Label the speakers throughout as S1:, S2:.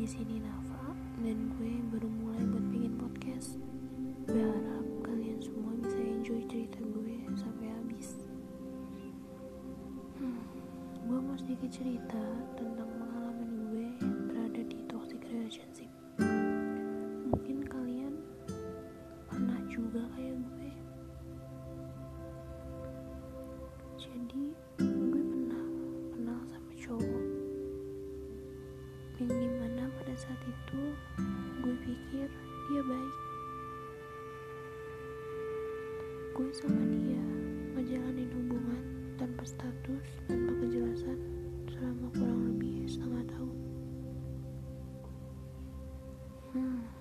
S1: di sini Nafa dan gue baru mulai buat bikin podcast. Berharap kalian semua bisa enjoy cerita gue sampai habis. Hmm, gue mau sedikit cerita tentang baik. Gue sama dia ngejalanin hubungan tanpa status tanpa kejelasan selama kurang lebih setengah tahun. Hmm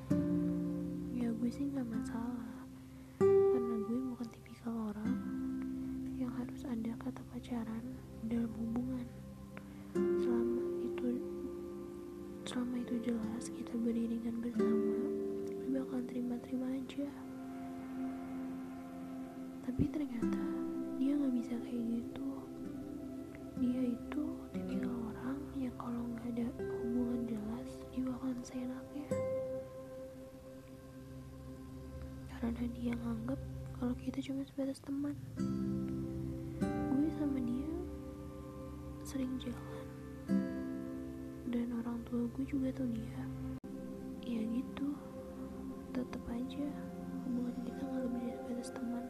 S1: karena dia nganggep kalau kita cuma sebatas teman. Gue sama dia sering jalan. Dan orang tua gue juga tahu dia. Ya gitu tetep aja hubungan kita nggak lebih dari sebatas teman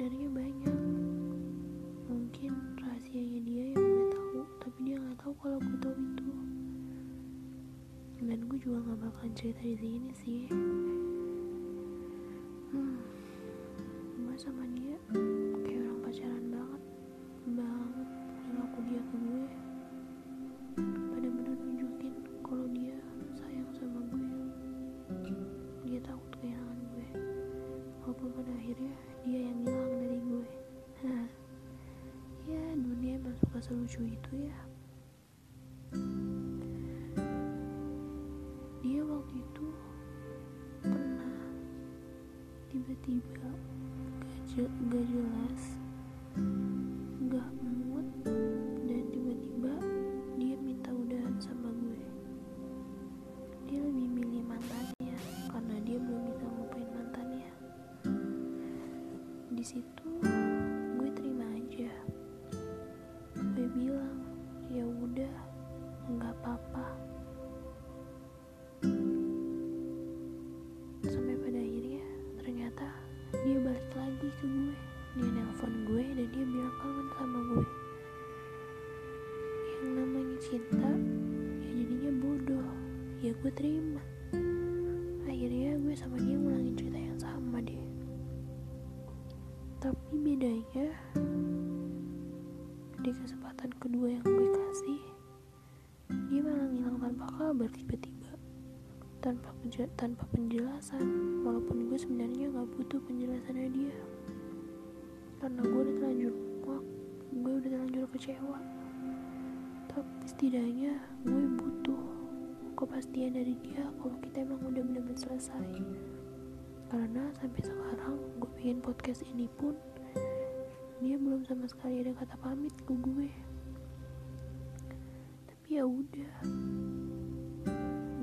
S1: sebenarnya banyak. Mungkin rahasianya dia yang gue tahu tapi dia nggak tahu kalau gue tahu itu. Dan gue juga nggak bakalan cerita di sini sih walaupun akhirnya dia yang hilang dari gue? Ya dunia emang suka selucu itu ya. Dia waktu itu pernah tiba-tiba gak, gak jelas gue terima. Akhirnya gue sama dia ngulangin cerita yang sama deh tapi bedanya di kesempatan kedua yang gue kasih dia malah ngilang tanpa kabar tiba-tiba. Tanpa tanpa penjelasan. Walaupun gue sebenarnya nggak butuh penjelasannya dia. Karena gue udah terlanjur muak gue udah terlanjur kecewa. Tapi setidaknya gue butuh kepastian dari dia kalau kita emang udah bener-bener selesai. Karena sampai sekarang gue bikin podcast ini pun dia belum sama sekali ada kata pamit ke gue. Tapi ya udah.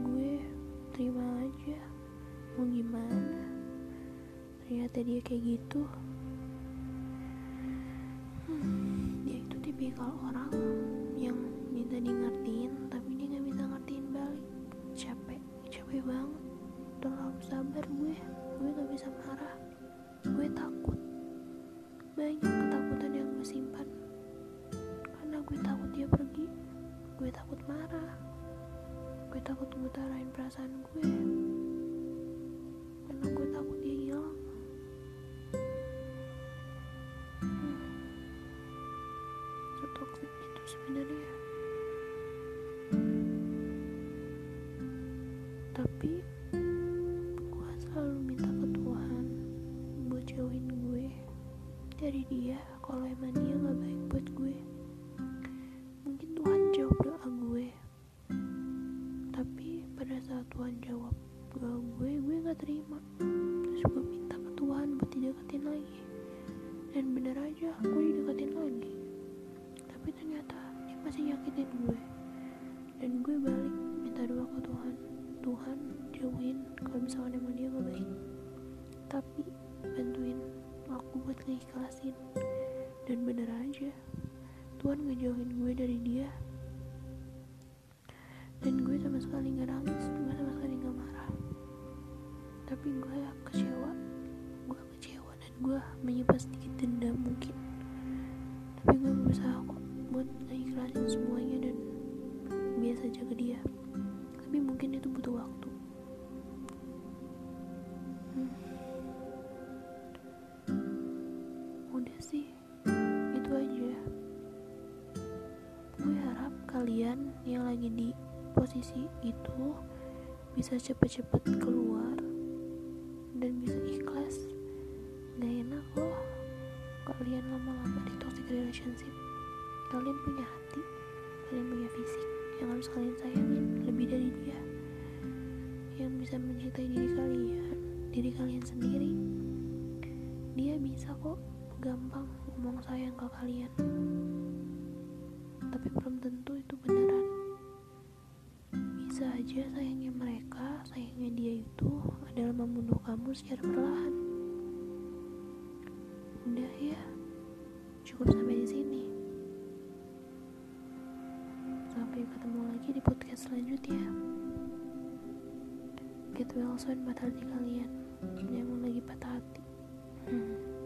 S1: Gue terima aja mau gimana. Ternyata dia kayak gitu. Hmm, dia itu tipikal orang yang minta di ngertiin tapi capek banget. Terlalu sabar gue. Gue nggak bisa marah. Gue takut. Banyak ketakutan yang gue simpan. Karena gue takut dia pergi. Gue takut marah. Gue takut ngutarain perasaan gue. Karena gue takut dia hilang. Hmm. setoksik itu sebenarnya tapi gue selalu minta ke Tuhan buat jauhin gue dari dia kalau emang dia nggak baik buat gue. Mungkin Tuhan jawab doa gue. Tapi pada saat Tuhan jawab doa gue gue nggak terima. Terus gue minta ke Tuhan buat dideketin lagi. Dan bener aja gue dideketin lagi. Tapi ternyata dia masih nyakitin gue. Dan gue balik minta doa ke Tuhan. Tuhan jauhin kalau misalnya emang dia gak baik. Tapi bantuin aku buat ngeikhlasin. Dan bener aja Tuhan ngejauhin gue dari dia. Dan gue sama sekali nggak nangis gue sama sekali nggak marah. Tapi gue kecewa gue kecewa dan gue menyimpan sedikit dendam mungkin. Tapi gue berusaha kok buat ngeikhlasin semuanya dan biasa jaga dia tapi mungkin itu butuh waktu. Hmm. udah sih itu aja. Gue harap kalian yang lagi di posisi itu bisa cepet-cepet keluar dan bisa ikhlas. Gak enak loh kalian lama-lama di toxic relationship. Kalian punya hati kalian punya fisik yang harus kalian sayangin aja sayangnya mereka sayangnya dia itu adalah membunuh kamu secara perlahan. Udah ya cukup sampai di sini. Sampai ketemu lagi di podcast selanjutnya. Get well soon buat hati kalian. Yang lagi patah hati